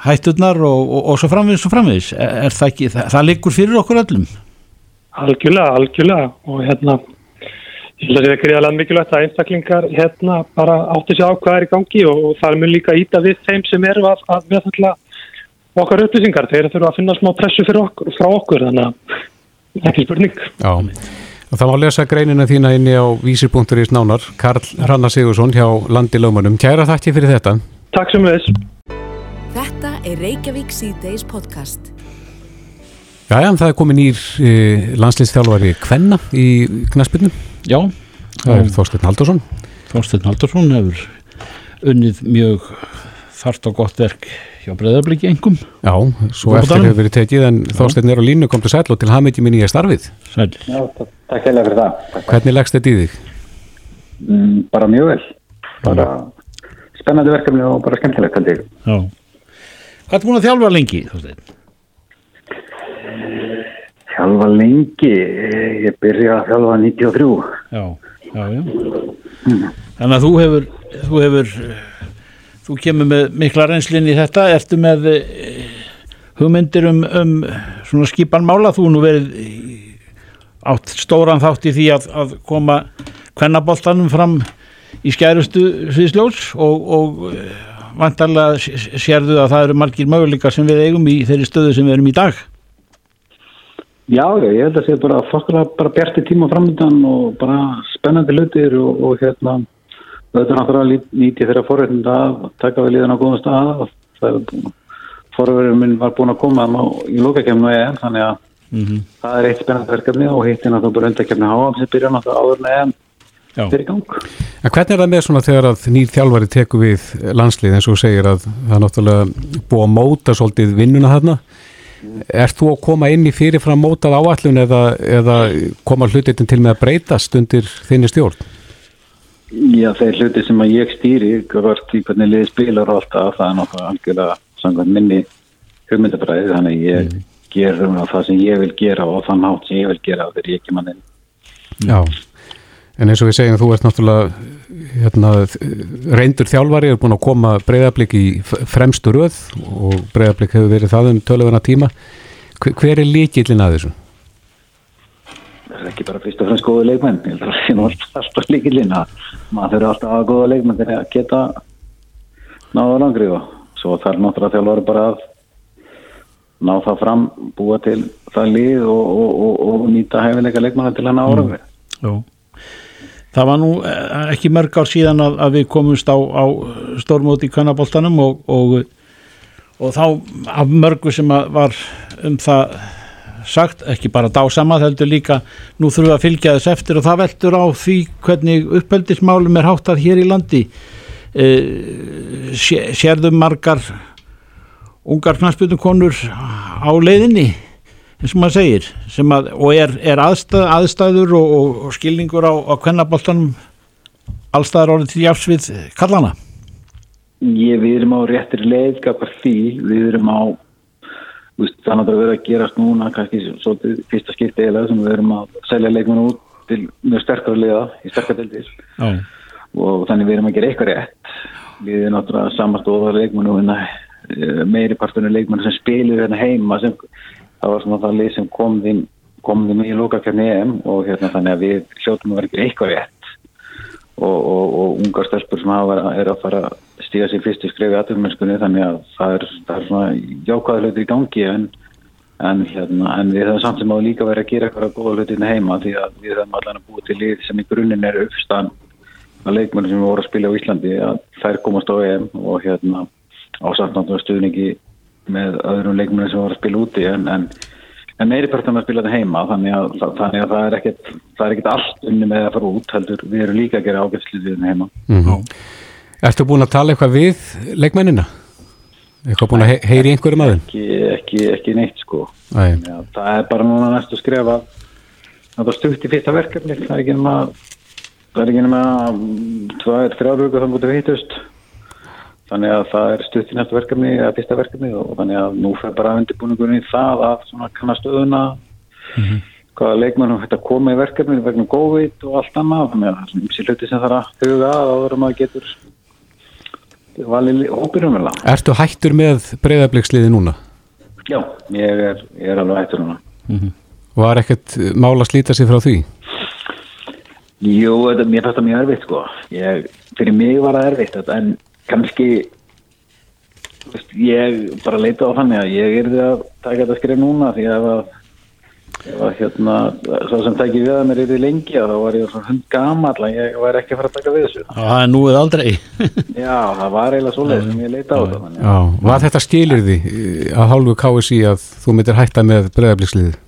hætturnar og, og, og svo framvegis og framvegis, er, er það ekki það, það liggur fyrir okkur öllum algjörlega, algjörlega og hérna ég held að það er gríðarlega mikilvægt að einstaklingar hérna bara átti sig á hvað er í gangi og, og það mun líka íta við þeim sem eru að, að meðhandla okkar upplýsingar, þeir þurfa að finna smá pressu fyrir okkur, frá okkur, þannig að ekki spurning. Já, og það má lesa greinina þína inni á vísir.is nánar, Karl Rannar Sigursson hjá Landi Lögmanum. Kæra þakki fyrir þetta. Takk sem við þess. Þetta er Reykjavík C-Days podcast. Jæja, það er komin nýr e, landslýstjálfari Kvenna í knaspinu. Já, Það er Þorsteinn Haldursson. Þorsteinn Haldursson hefur unnið mjög þart og gott verk hjá breyðabliki engum. Já, svo Fótboltanum. eftir hefur verið tekið en Þorsteinn er á línu, kom til sæl og til hafmyndi mín í starfið. Sæl. Já, ta- takk heilega fyrir það. Takk. Hvernig leggst þetta í þig? Mm, bara mjög vel. Bara spennandi verkefni og bara skemmtilegt held ég. Já. Hvað er búin að þjálfa lengi, Þorsteinn? Þjálfa lengi, eh, ég byrja að þjálfa 93. Já, já, já. Þannig að þú hefur, þú hefur, eh, þú kemur með mikla reynslinn í þetta, ertu með eh, hugmyndir um, um svona skipan mála, þú nú verið átt stóran þátt í því að, að koma kvennaboltanum fram í skærustu sviðsljós og, og vantarlega sérðu að það eru margir möguleikar sem við eigum í þeirri stöðu sem við erum í dag. Já, ég held að sé bara fokkulega bara bjarti tíma framöndan og bara spennandi hlutir og, og hérna þetta er náttúrulega lít- nýti þeirra forréttinda að taka við liðan á góðum stað það er forverðurinn minn var búin að koma í lókakefnu EM þannig að það er eitt spennandi verkefni og hitt er náttúrulega bara undakefni HM sem byrja náttúrulega áður en EM fyrir gang. En hvernig er það með svona þegar að nýr þjálfari tekur við landslið eins og segir að það náttúrulega búið að móta svolítið vinnuna þarna? Ert þú að koma inn í fyrirfram mótað áallun eða, eða koma hlutin til með að breytast undir þinni stjórn? Já, þeir hluti sem að ég stýri, hvort í hvernig liði spilar og allt það, er náttúrulega algjörlega samkvæmt minni hugmyndabræði, þannig að ég mm. gerum það sem ég vil gera og þann hátt sem ég vil gera þegar ég ekki mann inn. Já, en eins og við segjum þú ert náttúrulega hérna, reyndur þjálfari, er búin að koma breyðablík í fremstu röð og breyðablík hefur verið það um tölöfuna tíma. Hver, hver er líkillin að þessu? Það er ekki bara fyrst og fremst góða leikmenn, ég held að það nú alltaf, alltaf líkillinn að maður þurfa alltaf að hafa góða leikmenn til að geta náða langri og svo þarf náttúrulega þjálfari bara að ná það fram, búa til það lið og, og, og, og nýta hæfileika leikmanna til hann árangri. Já. Það var nú eh, ekki mörg ár síðan að, að við komumst á, á stórmóti í kannaboltanum og, og, og þá af mörgu sem að var um það sagt, ekki bara dásama, heldur líka nú þurfum við að fylgja þess eftir og það veldur á því hvernig uppeldismálum er háttað hér í landi. E, sé, sérðu margar ungar knarspjötukonur á leiðinni eins og maður segir að, og er, er aðstæð, aðstæður og, og, og skilningur á, á kvennaboltanum allstæðar orðið til jáfs við kallana Ég, við erum á réttir leið gafar því, við erum á er náttúrulega verið að gerast núna kannski svolítið fyrsta skipti eða sem við erum að selja leikmenn út til mjög sterkara liða í sterkara deildir. Já. og þannig við erum að gera eitthvað rétt. Við erum náttúrulega samastóða leikmenn og hérna, eh, meiri partunum leikmenn sem spilir hérna heima sem, það var svona það lið sem kom þeim kom þeim í lókakefni EM og hérna þannig að við hljóttum að vera gera eitthvað rétt. Og, og, og ungar stelpur sem hafa er að fara að stíga sér fyrstu skrefi aðtöfumenskunni þannig að það er, það er svona jákvæða hlutir í gangi en, en, hérna, en við höfum samt sem á líka verið að gera eitthvað góða hlutir heima því að við höfum allan að búa til lið sem í grunninn er uppstan að leikmennu sem voru að spila á Íslandi að þær komast á EM og hérna á samt náttúrulega stuðningi með öðrum leikmennu sem voru að spila úti en, en En meiri partum að spila þetta heima, þannig að, þannig að það er ekkert, það er ekkert allt unni með að fara út, heldur við erum líka að gera ágætslið heima. Mm Ertu búin að tala eitthvað við leikmennina? Eitthvað búin að he heyri einhverjum aðeins? Ekki, ekki, ekki neitt sko. Já, það er bara núna næstu skrifa að það stutt í fyrsta verkefni, það er ekki nema, það er ekki nema mm, tvær, þrjár vikur þannig að hittust. Þannig að það er stutt í næstu verkefni, eða fyrsta verkefni og þannig að nú fer bara undirbúningunni það að svona kanna stöðuna, hvaða leikmennum hægt að koma í verkefni vegna COVID og allt annað, þannig að það er svona ymsi hluti sem þarf að huga að áður en maður getur valið hópirum vel að. Ertu hættur með breyðabliksliði núna? Já, ég er, ég er alveg hættur núna. Var ekkert mál að slíta sig frá því? Jú, þetta, mér fannst það mjög erfitt sko. Ég, fyrir mig var það erfitt en kannski veist, ég bara leita á þannig að ég er því að taka þetta skrif núna því að ef að hérna, svo sem tæki við að mér í lengi að þá var ég svona hund gamall að ég var ekki að fara að taka við þessu. Það er nú eða aldrei. Já, það var eiginlega svoleið sem ég leita á þetta. var þetta skilir því að hálfu KSI að þú myndir hætta með breyðabliksliðið?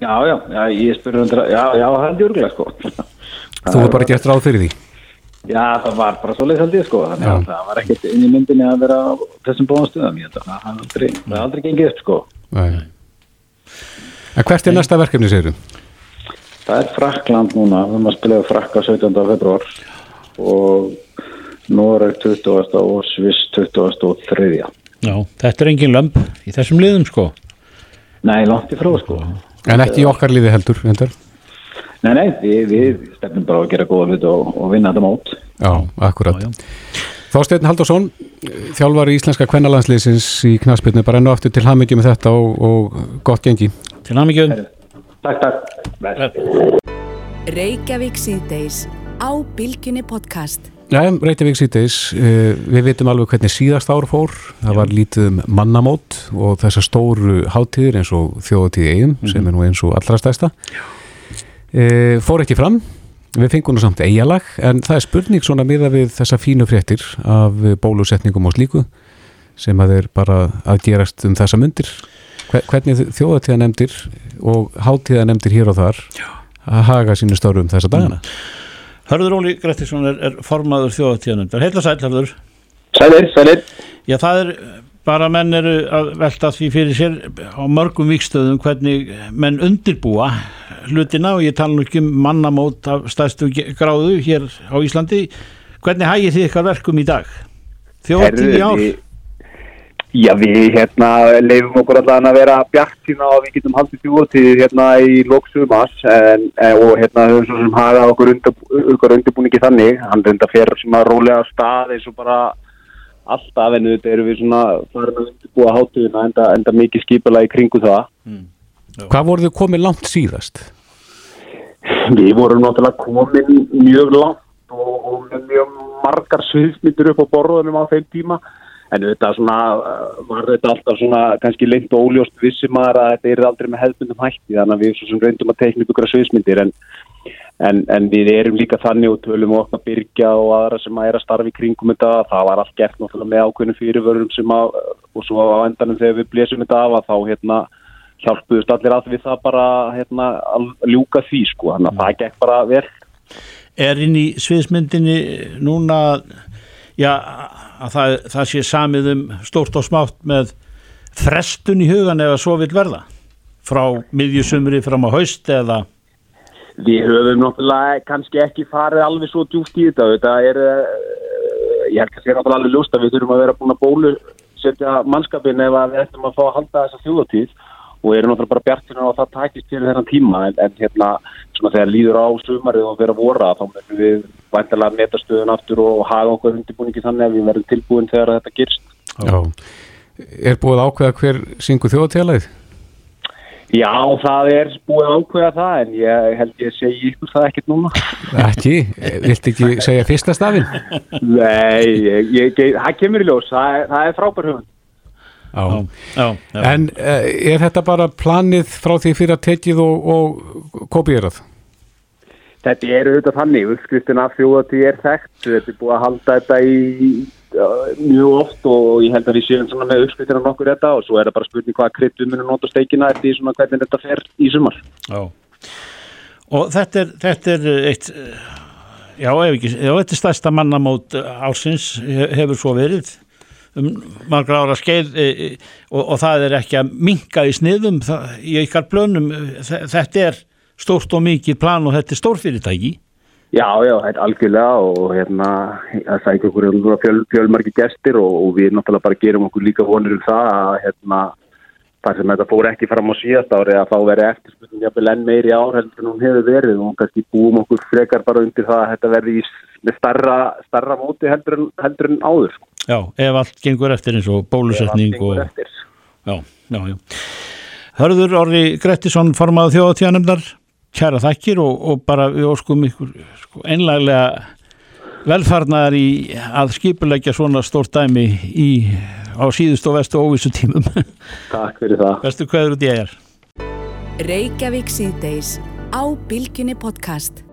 Já, já, já, ég spurði hundra, já, já, það er djörglega sko. Þú hefur bara gert ráð fyrir því? Já, það var bara svoleið held ég sko, þannig að það var ekkert inn í myndinni að vera á þessum bóðum stuðum, ég held að það hafði aldrei, það hafði aldrei gengið upp sko. Nei. En hvert er næsta verkefni, segir Það er Frakland núna, við erum að spila Frakka 17. februar og Noreg 20. og Sviss 20. og 3. Já, þetta er engin lömp í þessum liðum sko. Nei, langt í frá sko. En ekki í okkar liði heldur, endar? Nei, nei, við, við stefnum bara að gera góða hlut og, og vinna þetta mót. Já, akkurat. Þorsteinn Haldursson, þjálfari íslenska kvennalandsliðsins í knaspirnu, bara enn og aftur til hamingi með þetta og, og gott gengi. Til hamingi. Takk, takk. Reykjavík síðdeis á Bilginni podcast. Já, Reykjavík síðdeis, uh, við vitum alveg hvernig síðast ár fór, það var lítið um mannamót og þessar stóru hátíðir eins og þjóðatíði eigum sem er nú eins og allra stærsta uh, fór ekki fram við fengum nú samt eigalag en það er spurning svona miða við þessa fínu fréttir af bólusetningum og slíku sem að er bara að gerast um þessa myndir Hve- hvernig þjóðatíðanemdir og hátíðanemdir hér og þar að haga sínu stórum þessa dagana Hörður Óli Grettisson er, er formaður þjóðatíðanundar. Heitla sæl, Hörður. Sælir, sælir. Já, það er bara menn eru að velta því fyrir sér á mörgum vikstöðum hvernig menn undirbúa hlutina og ég tala nú ekki um mannamót af stærstu ge- gráðu hér á Íslandi. Hvernig hægir þið ykkar verkum í dag? Þjóðatíð í ár? Já, við hérna leifum okkur allan að vera bjart sína og við getum haldið þjóðtíð hérna í lóksumas en, og hérna höfum svo sem hagað okkur, undir, okkur undirbúningi þannig, hann reynda fyrir að rólega stað eins og bara alltaf en þetta eru við svona farin að undirbúa hátíðina enda, enda mikið skipula í kringu það. Hvað voruð þið komið langt síðast? Við vorum náttúrulega komin mjög langt og, og mjög margar sviðsmyndir upp á borðunum á þeim tíma. En þetta svona, uh, var þetta alltaf svona kannski lengt og óljóst vissi maður að þetta er aldrei með hefðbundum hætti þannig að við svo sem reyndum að teikna ykkur sviðsmyndir en, en, en við erum líka þannig og tölum okna byrgja og aðra sem að er að starfa í kringum þetta. Það var allt gert náttúrulega með ákveðnum fyrirvörum sem að, og svo á endanum þegar við blésum þetta af að þá hérna hjálpuðust allir að við það bara hérna, að ljúka því sko, þannig að það gekk bara vel. er inn í sviðsmyndinni núna já, að það, það sé samið um stórt og smátt með frestun í hugan ef að svo vil verða? Frá miðjusumri fram á haust eða? Við höfum náttúrulega kannski ekki farið alveg svo djúft í þetta, þetta er, uh, ég held að það er náttúrulega alveg ljóst að við þurfum að vera búin að bólu setja mannskapin ef að við ættum að fá að halda þessa þjóðatíð og erum náttúrulega bara bjartinu að það takist til þennan tíma en, en hérna svona þegar líður á sumarið og vera vora þá munum við væntalega meta stöðun aftur og hafa okkur undirbúningi þannig að við verðum tilbúin þegar þetta gerst. Já. Er búið að ákveða hver syngu þjóðatíðalæð? Já, það er búið að ákveða það en ég held ég segi ykkur það ekkert núna. Ekki, viltu ekki segja fyrsta stafinn? Nei, ég, ég, það kemur í ljós, það það er frábær hugund. Já. Já, já. En uh, er þetta bara planið frá því fyrir að tekið og, og kopierað? Þetta er auðvitað þannig, uppskriftin af þjóðatíð er þekkt, þetta er búið að halda þetta í mjög oft og ég held að við séum svona með uppskriftina nokkur þetta og svo er það bara spurning hvaða við munum nota steikina eftir svona hvernig þetta fer í sumar. Já. Og þetta er, þetta er eitt, eh, já, ef ekki, já, þetta er stærsta mannamót eh, ársins he- hefur svo verið um margra ára skeið e, e, og, og það er ekki að minka í sniðum það, í ykkar plönum, þe- þetta er stórt og mikið plan og þetta er stórfyrirtæki. Já, já, þetta er algjörlega og hérna, það sækja okkur fjöl, fjölmarki gestir og, og við náttúrulega bara gerum okkur líka vonur um það að hérna, þar sem þetta fór ekki fram á síðast ári að þá veri eftirspurning jafnvel enn meiri ár heldur en hún hefur verið og kannski búum okkur frekar bara undir það að þetta verði í starra, starra móti heldur en, heldur en áður. sko. Já, ef allt gengur eftir eins og bólusetning Ef allt gengur og... eftir. Já, já, já. Hörður Orri Grettisson, formaður þjóðatíðanemdar, kæra þakkir og, og bara við óskum ykkur sko, einlæglega velfarnar í að skipulegja svona stórt dæmi í á síðust og vestu óvissu tímum Takk fyrir það. Bestu hverður út í ægar Reykjavík síðdeis á Bilginni podcast.